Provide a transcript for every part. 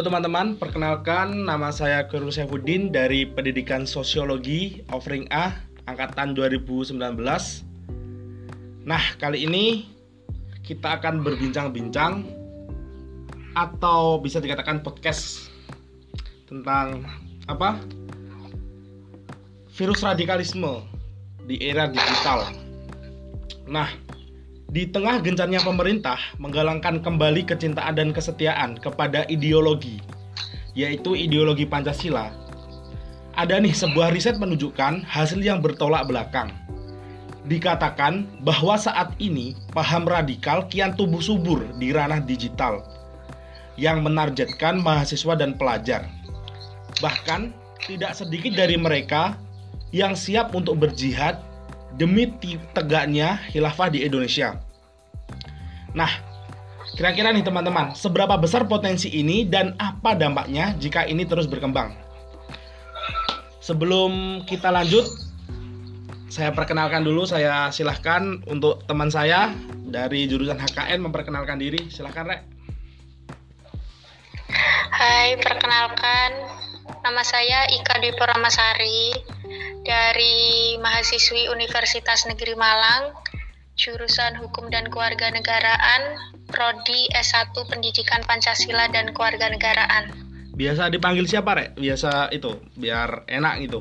Halo teman-teman, perkenalkan nama saya Guru Saifuddin dari Pendidikan Sosiologi Offering A angkatan 2019. Nah, kali ini kita akan berbincang-bincang atau bisa dikatakan podcast tentang apa? Virus radikalisme di era digital. Nah, di tengah gencarnya pemerintah menggalangkan kembali kecintaan dan kesetiaan kepada ideologi, yaitu ideologi Pancasila, ada nih sebuah riset menunjukkan hasil yang bertolak belakang. Dikatakan bahwa saat ini paham radikal kian tumbuh subur di ranah digital yang menargetkan mahasiswa dan pelajar. Bahkan tidak sedikit dari mereka yang siap untuk berjihad demi tegaknya khilafah di Indonesia. Nah, kira-kira nih teman-teman, seberapa besar potensi ini dan apa dampaknya jika ini terus berkembang? Sebelum kita lanjut, saya perkenalkan dulu, saya silahkan untuk teman saya dari jurusan HKN memperkenalkan diri. Silahkan, Rek. Hai, perkenalkan nama saya Ika Dwi Puramasari dari mahasiswi Universitas Negeri Malang, jurusan Hukum dan Kewarganegaraan, prodi S1 Pendidikan Pancasila dan Kewarganegaraan. Biasa dipanggil siapa, Rek? Biasa itu, biar enak gitu.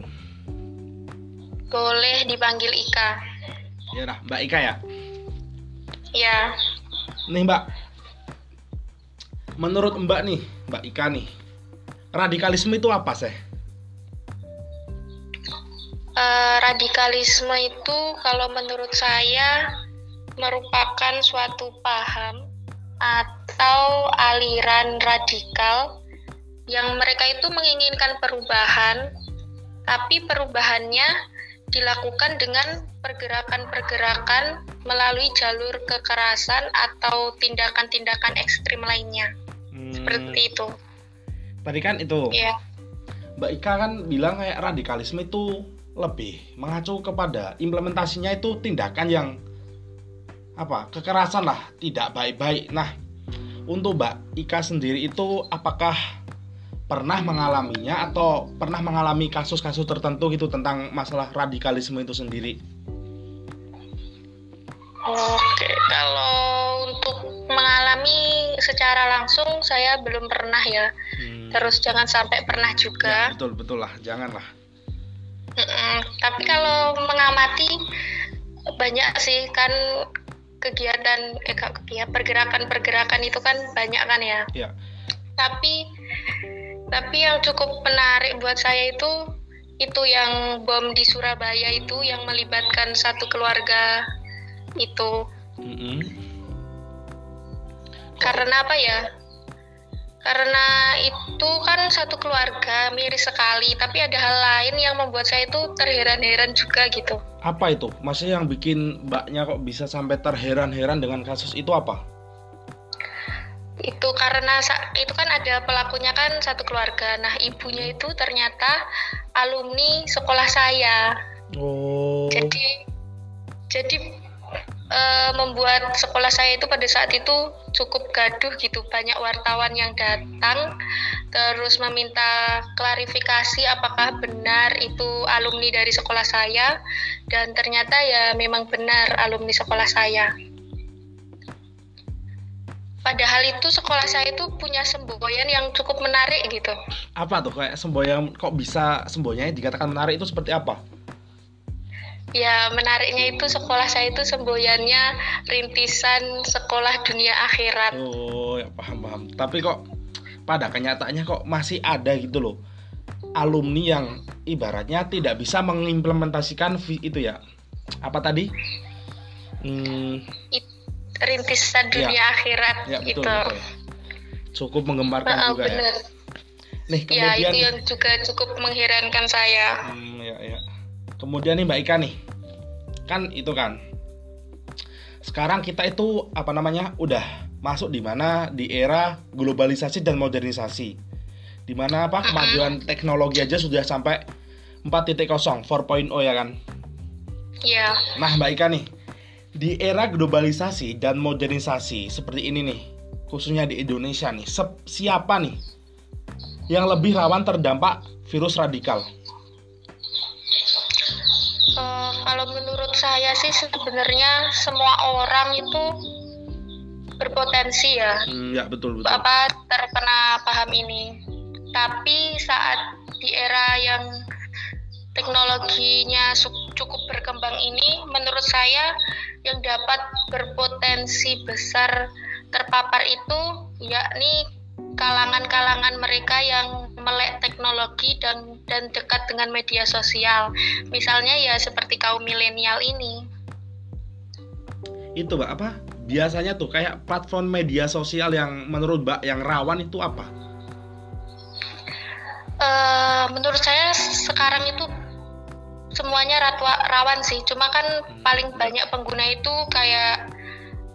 Boleh dipanggil Ika. Ya dah, Mbak Ika ya. Ya. Nih, Mbak. Menurut Mbak nih, Mbak Ika nih, radikalisme itu apa sih? Uh, radikalisme itu kalau menurut saya merupakan suatu paham atau aliran radikal yang mereka itu menginginkan perubahan, tapi perubahannya dilakukan dengan pergerakan-pergerakan melalui jalur kekerasan atau tindakan-tindakan ekstrim lainnya. Hmm. Seperti itu. Tadi kan itu. Iya. Mbak Ika kan bilang kayak radikalisme itu lebih mengacu kepada implementasinya itu tindakan yang apa kekerasan lah tidak baik-baik nah untuk Mbak Ika sendiri itu apakah pernah mengalaminya atau pernah mengalami kasus-kasus tertentu gitu tentang masalah radikalisme itu sendiri Oke, kalau untuk mengalami secara langsung saya belum pernah ya. Hmm. Terus jangan sampai pernah juga. Ya, betul betul lah, janganlah. Mm-mm. Tapi kalau mengamati banyak sih kan kegiatan eh kegiatan pergerakan-pergerakan itu kan banyak kan ya. Iya. Tapi tapi yang cukup menarik buat saya itu itu yang bom di Surabaya itu yang melibatkan satu keluarga itu. Mm-hmm. Karena apa ya? Karena itu kan satu keluarga miris sekali, tapi ada hal lain yang membuat saya itu terheran-heran juga gitu. Apa itu? Maksudnya yang bikin mbaknya kok bisa sampai terheran-heran dengan kasus itu apa? Itu karena itu kan ada pelakunya kan satu keluarga. Nah, ibunya itu ternyata alumni sekolah saya. Oh. Jadi jadi uh, membuat sekolah saya itu pada saat itu cukup gaduh gitu. Banyak wartawan yang datang terus meminta klarifikasi apakah benar itu alumni dari sekolah saya dan ternyata ya memang benar alumni sekolah saya. Padahal itu sekolah saya itu punya semboyan yang cukup menarik gitu. Apa tuh kayak semboyan kok bisa semboyannya dikatakan menarik itu seperti apa Ya menariknya itu sekolah saya itu semboyannya rintisan sekolah dunia akhirat. Oh ya paham paham. Tapi kok pada kenyataannya kok masih ada gitu loh alumni yang ibaratnya tidak bisa mengimplementasikan itu ya apa tadi? Hmm, rintisan dunia ya, akhirat ya, betul, itu. Betul. Cukup menggemparkan uh, juga bener. ya. Nih kemudian ya itu yang juga cukup mengherankan saya. Hmm, ya ya kemudian nih Mbak Ika nih. Kan itu kan. Sekarang kita itu apa namanya udah masuk di mana? Di era globalisasi dan modernisasi. Di mana apa? Kemajuan teknologi aja sudah sampai 4.0 4.0 ya kan? Iya. Nah Mbak Ika nih. Di era globalisasi dan modernisasi seperti ini nih khususnya di Indonesia nih siapa nih yang lebih rawan terdampak virus radikal? Uh, kalau menurut saya sih sebenarnya semua orang itu berpotensi ya. Hmm, ya betul betul. Apa terkena paham ini. Tapi saat di era yang teknologinya cukup berkembang ini, menurut saya yang dapat berpotensi besar terpapar itu yakni kalangan-kalangan mereka yang melek teknologi dan dan dekat dengan media sosial. Misalnya ya seperti kaum milenial ini. Itu, Mbak, apa? Biasanya tuh kayak platform media sosial yang menurut Mbak yang rawan itu apa? Uh, menurut saya sekarang itu semuanya ratwa, rawan sih. Cuma kan hmm. paling banyak pengguna itu kayak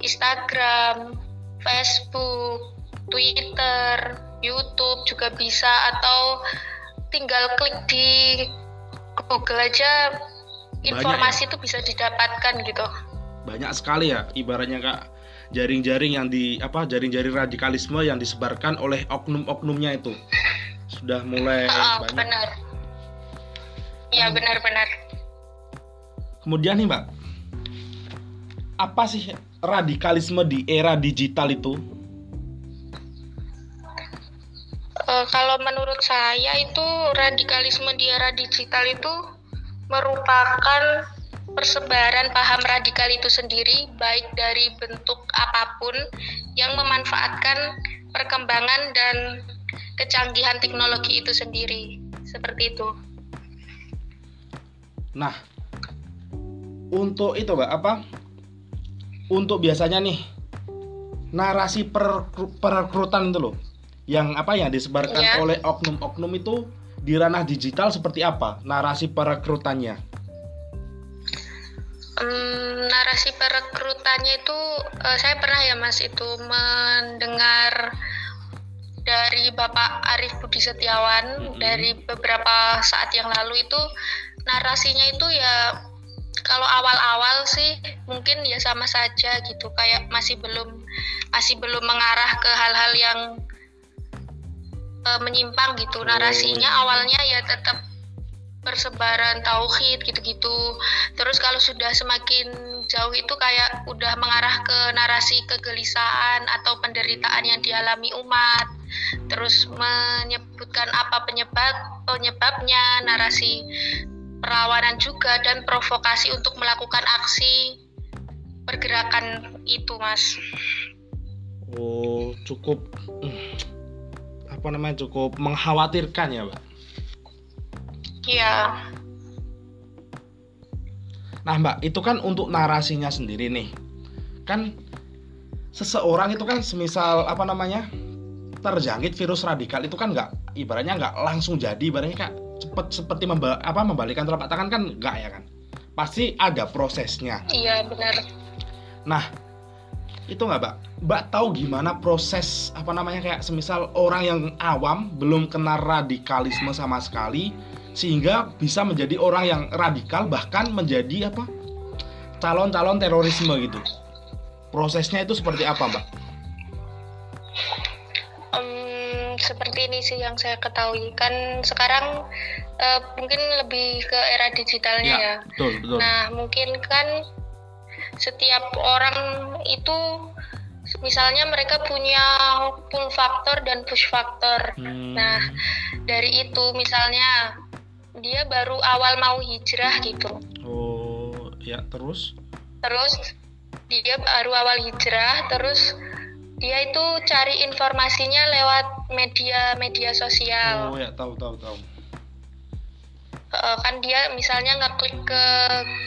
Instagram, Facebook, Twitter, YouTube juga bisa atau tinggal klik di Google aja informasi itu ya? bisa didapatkan gitu. Banyak sekali ya ibaratnya Kak jaring-jaring yang di apa jaring-jaring radikalisme yang disebarkan oleh oknum-oknumnya itu sudah mulai oh, banyak. Benar. Iya hmm. benar-benar. Kemudian nih Mbak, apa sih radikalisme di era digital itu? Uh, kalau menurut saya itu radikalisme di era digital itu merupakan persebaran paham radikal itu sendiri baik dari bentuk apa pun yang memanfaatkan perkembangan dan kecanggihan teknologi itu sendiri seperti itu. Nah, untuk itu mbak apa? Untuk biasanya nih narasi perekrutan itu loh yang apa yang disebarkan yeah. oleh oknum-oknum itu di ranah digital seperti apa narasi perekrutannya? Um, narasi perekrutannya itu uh, saya pernah ya mas itu mendengar dari Bapak Arief Budi Setiawan mm -hmm. dari beberapa saat yang lalu itu narasinya itu ya kalau awal-awal sih mungkin ya sama saja gitu kayak masih belum masih belum mengarah ke hal-hal yang uh, menyimpang gitu. Narasinya awalnya ya tetap persebaran tauhid gitu-gitu. Terus kalau sudah semakin jauh itu kayak udah mengarah ke narasi kegelisahan atau penderitaan yang dialami umat. Terus menyebutkan apa penyebab penyebabnya narasi perlawanan juga dan provokasi untuk melakukan aksi pergerakan itu mas. Oh cukup apa namanya cukup mengkhawatirkan ya, Mbak. Iya. Nah, Mbak, itu kan untuk narasinya sendiri nih. Kan seseorang itu kan semisal apa namanya? terjangkit virus radikal itu kan nggak ibaratnya nggak langsung jadi ibaratnya kak cepet seperti memba, apa membalikan telapak tangan kan nggak ya kan pasti ada prosesnya iya benar nah itu nggak mbak mbak tahu gimana proses apa namanya kayak semisal orang yang awam belum kenal radikalisme sama sekali sehingga bisa menjadi orang yang radikal bahkan menjadi apa calon-calon terorisme gitu prosesnya itu seperti apa mbak? Um, seperti ini sih yang saya ketahui kan sekarang uh, mungkin lebih ke era digitalnya ya. ya. Betul betul. Nah mungkin kan setiap orang itu misalnya mereka punya pull factor dan push factor. Hmm. Nah, dari itu misalnya dia baru awal mau hijrah gitu. Oh, ya terus? Terus dia baru awal hijrah, terus dia itu cari informasinya lewat media-media sosial. Oh, ya tahu tahu tahu uh, kan dia misalnya ngeklik ke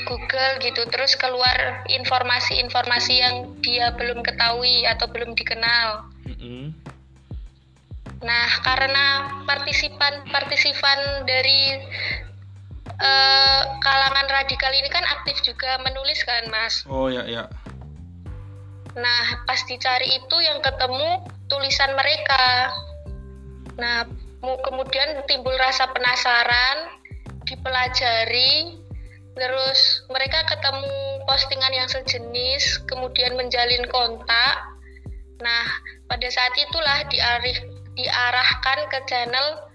Google gitu terus keluar informasi-informasi yang dia belum ketahui atau belum dikenal. Mm-hmm. Nah karena partisipan-partisipan dari uh, kalangan radikal ini kan aktif juga menulis kan mas? Oh ya ya. Nah pas dicari itu yang ketemu tulisan mereka. Nah kemudian timbul rasa penasaran dipelajari terus mereka ketemu postingan yang sejenis kemudian menjalin kontak nah pada saat itulah diarif, diarahkan ke channel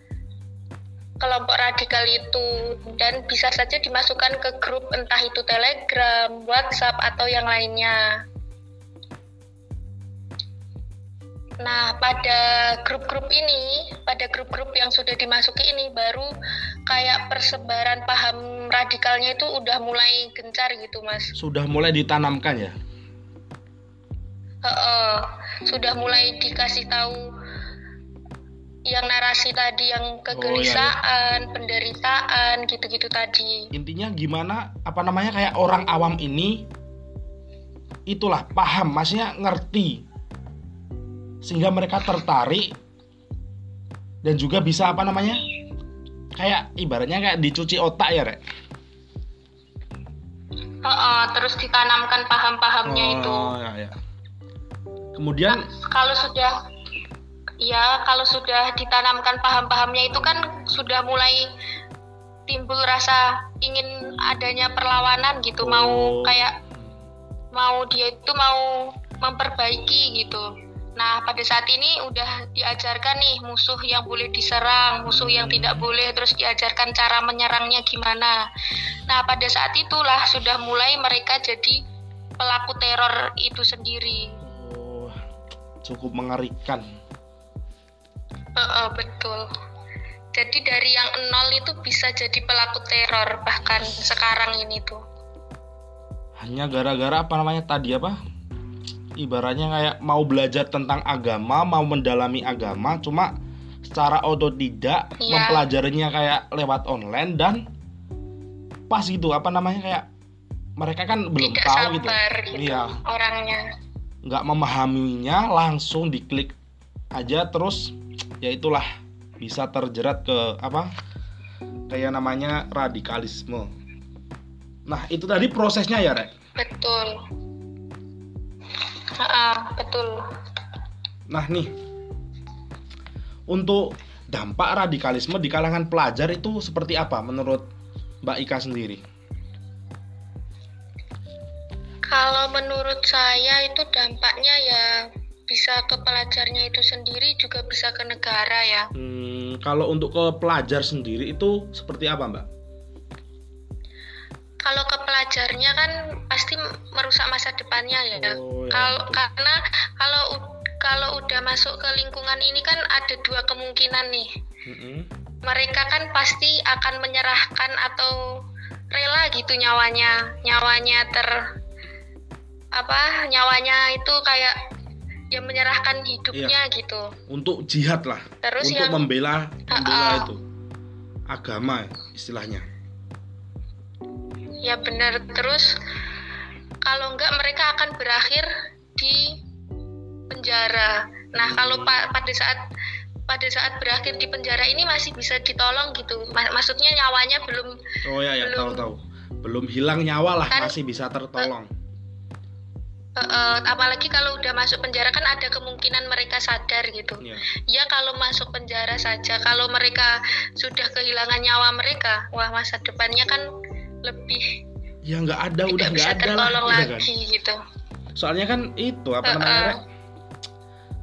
kelompok radikal itu dan bisa saja dimasukkan ke grup entah itu Telegram, WhatsApp atau yang lainnya. Nah, pada grup-grup ini, pada grup-grup yang sudah dimasuki ini baru kayak persebaran paham radikalnya itu udah mulai gencar gitu, Mas. Sudah mulai ditanamkan ya? Uh, sudah mulai dikasih tahu yang narasi tadi yang kegelisahan, oh, iya, iya. penderitaan gitu-gitu tadi. Intinya gimana apa namanya kayak orang awam ini itulah paham, maksudnya ngerti sehingga mereka tertarik dan juga bisa apa namanya kayak ibaratnya kayak dicuci otak ya rek. Uh, uh, terus ditanamkan paham-pahamnya oh, itu. Ya, ya. Kemudian nah, kalau sudah ya kalau sudah ditanamkan paham-pahamnya itu kan sudah mulai timbul rasa ingin adanya perlawanan gitu oh. mau kayak mau dia itu mau memperbaiki gitu nah pada saat ini udah diajarkan nih musuh yang boleh diserang musuh yang tidak boleh terus diajarkan cara menyerangnya gimana nah pada saat itulah sudah mulai mereka jadi pelaku teror itu sendiri oh, cukup mengerikan Uh, uh, betul. Jadi dari yang nol itu bisa jadi pelaku teror bahkan sekarang ini tuh. Hanya gara-gara apa namanya tadi apa? Ibaratnya kayak mau belajar tentang agama, mau mendalami agama, cuma secara otodidak ya. mempelajarinya kayak lewat online dan pas gitu apa namanya kayak mereka kan belum Tidak tahu gitu. gitu iya. orangnya. Nggak memahaminya langsung diklik aja terus ya itulah bisa terjerat ke apa kayak namanya radikalisme nah itu tadi prosesnya ya rek betul uh, betul nah nih untuk dampak radikalisme di kalangan pelajar itu seperti apa menurut Mbak Ika sendiri? Kalau menurut saya itu dampaknya ya bisa ke pelajarnya itu sendiri juga bisa ke negara ya. Hmm, kalau untuk ke pelajar sendiri itu seperti apa mbak? Kalau ke pelajarnya kan pasti merusak masa depannya ya. Oh, ya kalau karena kalau kalau udah masuk ke lingkungan ini kan ada dua kemungkinan nih. Mm-hmm. Mereka kan pasti akan menyerahkan atau rela gitu nyawanya, nyawanya ter apa nyawanya itu kayak yang menyerahkan hidupnya iya. gitu untuk jihad lah Terus untuk yang, membela membela uh, uh, itu agama istilahnya ya benar. Terus kalau enggak mereka akan berakhir di penjara. Nah kalau pa pada saat pada saat berakhir di penjara ini masih bisa ditolong gitu. Maksudnya nyawanya belum oh ya ya belum, tahu tahu belum hilang nyawa lah kan, masih bisa tertolong. Uh, uh, apalagi kalau udah masuk penjara kan ada kemungkinan mereka sadar gitu. Yeah. ya kalau masuk penjara saja kalau mereka sudah kehilangan nyawa mereka wah masa depannya kan lebih ya nggak ada udah nggak ada lah lagi kan? gitu. Soalnya kan itu apa uh, namanya? Uh,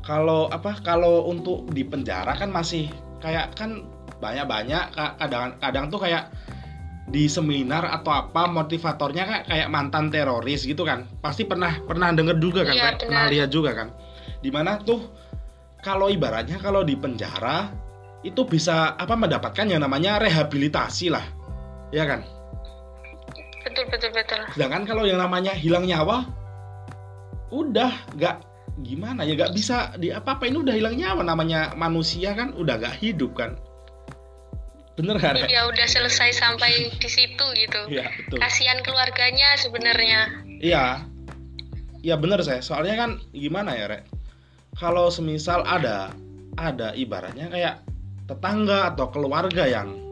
kalau apa kalau untuk di penjara kan masih kayak kan banyak banyak kadang kadang tuh kayak di seminar atau apa motivatornya kan kayak mantan teroris gitu kan. Pasti pernah pernah denger juga kan iya, pernah lihat juga kan. Di mana tuh kalau ibaratnya kalau di penjara itu bisa apa mendapatkan yang namanya rehabilitasi lah. Ya kan betul betul betul. Sedangkan kalau yang namanya hilang nyawa udah nggak gimana ya nggak bisa di apa apa ini udah hilang nyawa namanya manusia kan udah nggak hidup kan. Bener kan ya udah selesai sampai di situ gitu. Ya, betul. kasihan keluarganya sebenarnya. Iya. Iya bener saya soalnya kan gimana ya rek? Kalau semisal ada ada ibaratnya kayak tetangga atau keluarga yang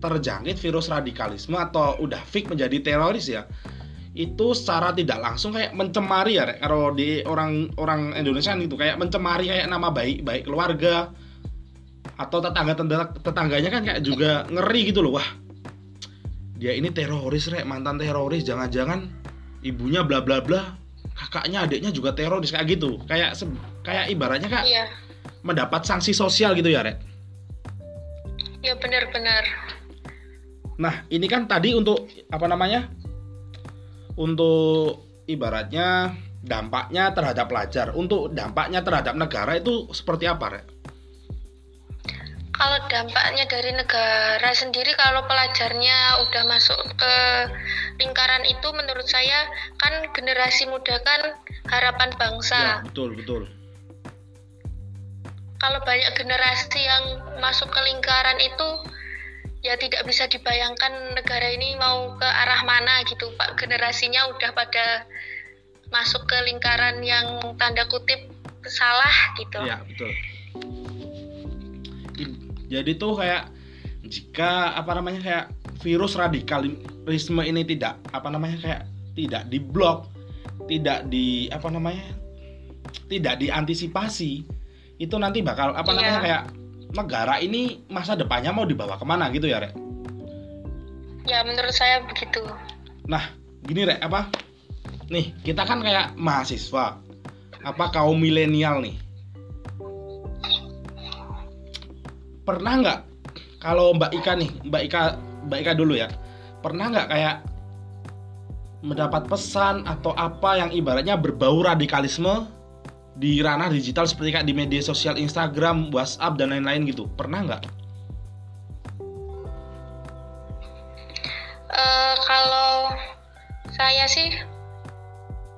terjangkit virus radikalisme atau udah fix menjadi teroris ya itu secara tidak langsung kayak mencemari ya rek. Kalau di orang orang Indonesia itu kayak mencemari kayak nama baik baik keluarga atau tetangga tetangganya kan kayak juga ngeri gitu loh. Wah dia ini teroris rek mantan teroris. Jangan-jangan ibunya bla bla bla kakaknya adiknya juga teroris kayak gitu. Kayak kayak ibaratnya kak iya. mendapat sanksi sosial gitu ya rek. Ya benar-benar nah ini kan tadi untuk apa namanya untuk ibaratnya dampaknya terhadap pelajar untuk dampaknya terhadap negara itu seperti apa Rek? kalau dampaknya dari negara sendiri kalau pelajarnya udah masuk ke lingkaran itu menurut saya kan generasi muda kan harapan bangsa. Ya, betul, betul. Kalau banyak generasi yang masuk ke lingkaran itu ya tidak bisa dibayangkan negara ini mau ke arah mana gitu Pak. Generasinya udah pada masuk ke lingkaran yang tanda kutip salah gitu. Ya, betul jadi tuh kayak jika apa namanya kayak virus radikalisme ini tidak apa namanya kayak tidak diblok tidak di apa namanya tidak diantisipasi itu nanti bakal apa iya. namanya kayak negara ini masa depannya mau dibawa ke mana gitu ya rek? Ya menurut saya begitu. Nah gini rek apa? Nih kita kan kayak mahasiswa. Apa kaum milenial nih? Pernah nggak kalau Mbak Ika nih Mbak Ika Mbak Ika dulu ya. Pernah nggak kayak mendapat pesan atau apa yang ibaratnya berbau radikalisme di ranah digital seperti kayak di media sosial Instagram, WhatsApp dan lain-lain gitu pernah nggak? Uh, kalau saya sih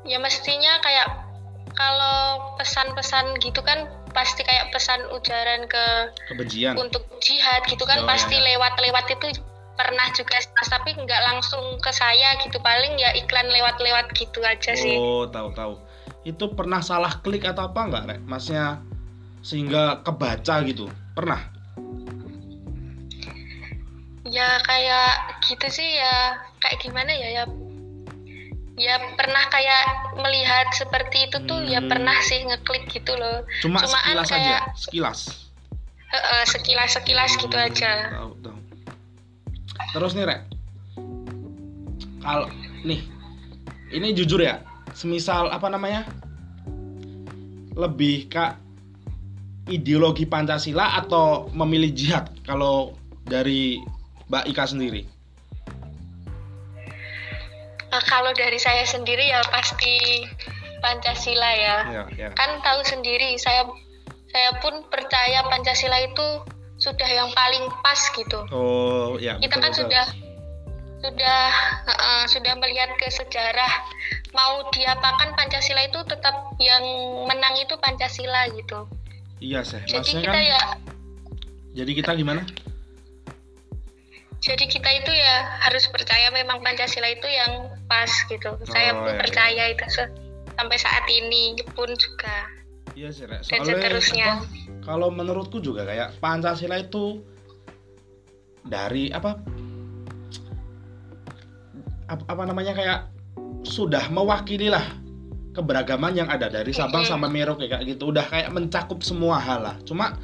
ya mestinya kayak kalau pesan-pesan gitu kan pasti kayak pesan ujaran ke kebencian untuk jihad gitu kan oh, pasti iya. lewat-lewat ya. itu pernah juga tapi nggak langsung ke saya gitu paling ya iklan lewat-lewat gitu aja sih oh tahu-tahu itu pernah salah klik atau apa nggak rek? Masnya sehingga kebaca gitu. Pernah? Ya kayak gitu sih ya. Kayak gimana ya? Ya ya pernah kayak melihat seperti itu tuh ya hmm. ya pernah sih ngeklik gitu loh. Cuma Cumaan sekilas kayak, aja sekilas. Uh, uh, sekilas sekilas gitu hmm, gitu aja. tahu, tahu. terus nih rek. Kalau nih ini jujur ya semisal apa namanya lebih kak ideologi Pancasila atau memilih jihad kalau dari Mbak Ika sendiri Uh, kalau dari saya sendiri ya pasti Pancasila ya. ya, ya. Kan tahu sendiri saya saya pun percaya Pancasila itu sudah yang paling pas gitu. Oh ya. Kita betul, kan betul. sudah sudah uh, sudah melihat ke sejarah mau diapakan Pancasila itu tetap yang menang itu Pancasila gitu. Iya sih. Jadi kita kan, ya. Jadi kita gimana? jadi kita itu ya harus percaya memang Pancasila itu yang pas gitu oh, saya pun iya. percaya itu sampai saat ini pun juga iya sih Rek. dan seterusnya apa, kalau menurutku juga kayak Pancasila itu dari apa apa, apa namanya kayak sudah mewakili lah keberagaman yang ada dari Sabang mm -hmm. sampai Merauke kayak gitu. Udah kayak mencakup semua hal lah. Cuma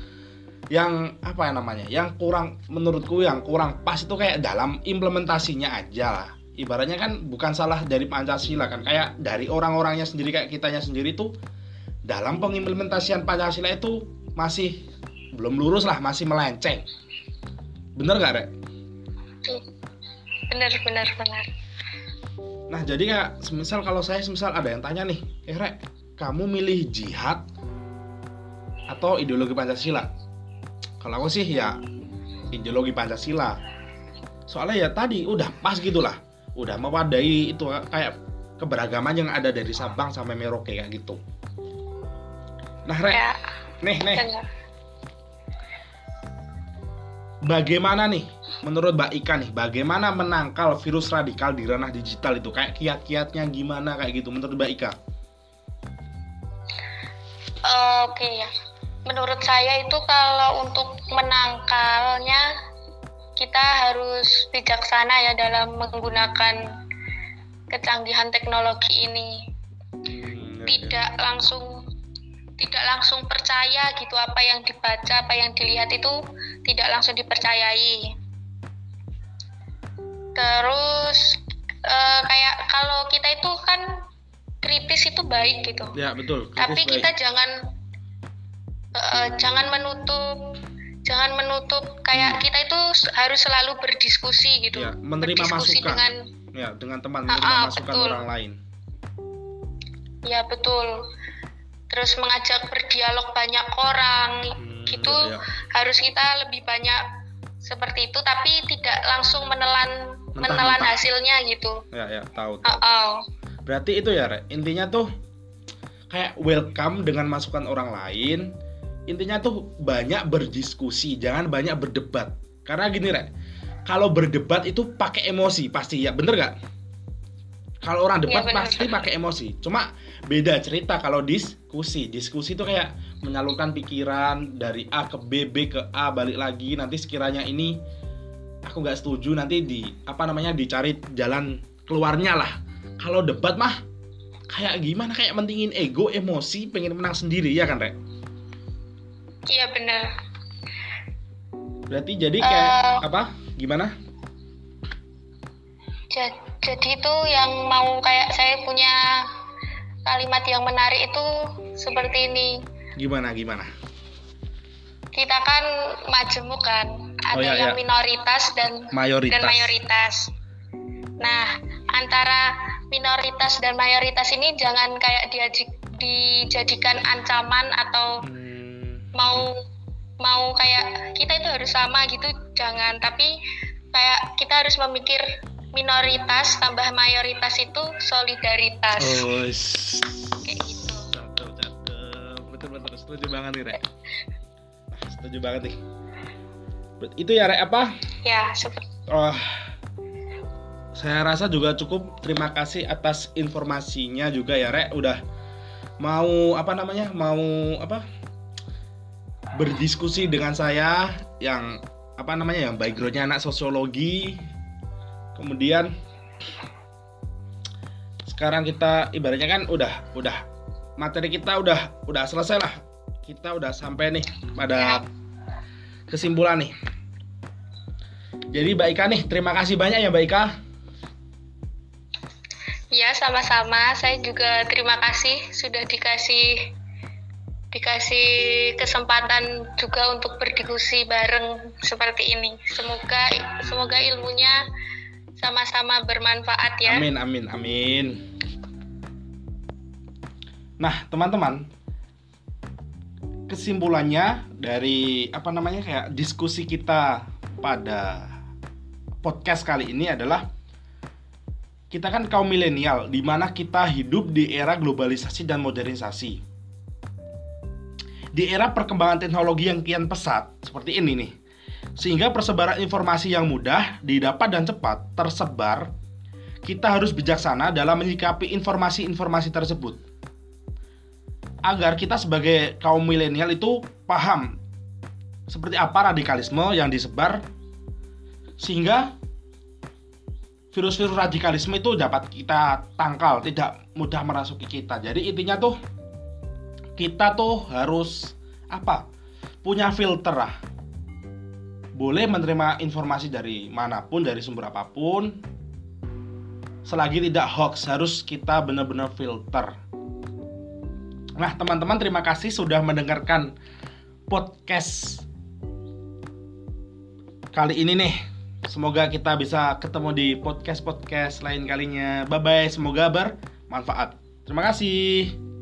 yang apa ya namanya yang kurang menurutku yang kurang pas itu kayak dalam implementasinya aja lah. Ibaratnya kan bukan salah dari Pancasila kan. Kayak dari orang-orangnya sendiri kayak kitanya sendiri tuh dalam pengimplementasian Pancasila itu masih belum lurus lah masih melenceng. Bener gak rek? bener bener bener nah jadi kayak semisal kalau saya semisal ada yang tanya nih eh rek kamu milih jihad atau ideologi Pancasila? Kalau aku sih ya ideologi Pancasila. Soalnya ya tadi udah pas gitulah. Udah mewadai itu kayak keberagaman yang ada dari Sabang sampai Merauke kayak gitu. Nah Rek ya. nih nih bagaimana nih menurut Mbak Ika nih bagaimana menangkal virus radikal di ranah digital itu? Kayak kiat-kiatnya gimana kayak gitu menurut Mbak Ika? Oke okay, ya. Menurut saya itu kalau untuk menangkalnya kita harus bijaksana ya dalam menggunakan kecanggihan teknologi ini. Hmm, tidak langsung tidak langsung percaya gitu apa yang dibaca apa yang dilihat itu tidak langsung dipercayai. Terus e, kayak kalau kita itu kan kritis itu baik gitu. Ya betul. Tapi baik. kita jangan uh, jangan menutup jangan menutup. Kayak kita itu harus selalu berdiskusi gitu. Ya, menerima berdiskusi masukan. dengan ya dengan teman menerima ah, masukan betul. orang lain. Ya betul. Terus mengajak berdialog banyak orang. Hmm, gitu ya, ya. harus kita lebih banyak seperti itu tapi tidak langsung menelan Mentah-mentah. menelan hasilnya gitu ya ya tahu, tahu. Oh, oh. berarti itu ya Rek. intinya tuh kayak welcome dengan masukan orang lain intinya tuh banyak berdiskusi jangan banyak berdebat karena gini Rek kalau berdebat itu pakai emosi pasti ya bener gak kalau orang debat Iya, bener, pasti bener. pakai emosi cuma beda cerita kalau diskusi diskusi itu kayak menyalurkan pikiran dari A ke B B ke A balik lagi. Nanti sekiranya ini aku nggak setuju nanti di apa namanya dicari jalan keluarnya lah. Kalau debat mah kayak gimana? Kayak mentingin ego emosi pengen menang sendiri ya kan rek? Iya benar berarti jadi kayak Eh. apa? Gimana? Ja- jadi itu yang mau kayak saya punya kalimat yang menarik itu seperti ini gimana gimana kita kan majemuk kan ada Oh, iya, yang iya. minoritas dan mayoritas dan mayoritas. Nah, antara minoritas dan mayoritas ini jangan kayak diaji- dijadikan ancaman atau Hmm, mau mau kayak kita itu harus sama gitu, jangan. Tapi kayak kita harus memikir minoritas tambah mayoritas itu solidaritas oh kayak gitu. Setuju banget nih rek Nah, setuju banget nih itu ya rek apa Ya, seperti Oh, saya rasa juga cukup. Terima kasih atas informasinya juga ya, Rek. Udah mau apa namanya? Mau apa? Berdiskusi dengan saya yang apa namanya? Yang backgroundnya anak sosiologi. Kemudian sekarang kita ibaratnya kan udah udah materi kita udah udah selesai lah. Kita udah sampai nih pada kesimpulan nih. Jadi Mbak Ika nih, terima kasih banyak ya Mbak Ika. Ya, sama-sama. Saya juga terima kasih sudah dikasih dikasih kesempatan juga untuk berdiskusi bareng seperti ini. Semoga semoga ilmunya sama-sama bermanfaat ya. Amin, amin, amin. Nah, teman-teman, kesimpulannya dari apa namanya kayak diskusi kita pada podcast kali ini adalah kita kan kaum milenial di mana kita hidup di era globalisasi dan modernisasi. Di era perkembangan teknologi yang kian pesat seperti ini nih. Sehingga persebaran informasi yang mudah didapat dan cepat tersebar, kita harus bijaksana dalam menyikapi informasi-informasi tersebut. Agar kita sebagai kaum milenial itu paham seperti apa radikalisme yang disebar sehingga virus-virus radikalisme itu dapat kita tangkal, tidak mudah merasuki kita. Jadi intinya tuh kita tuh harus apa? Punya filter lah. Boleh menerima informasi dari mana pun, dari sumber apa pun. Selagi tidak hoax, harus kita benar-benar filter. Nah, teman-teman terima kasih sudah mendengarkan podcast kali ini nih. Semoga kita bisa ketemu di podcast-podcast lain kalinya. Bye bye, semoga bermanfaat. Terima kasih.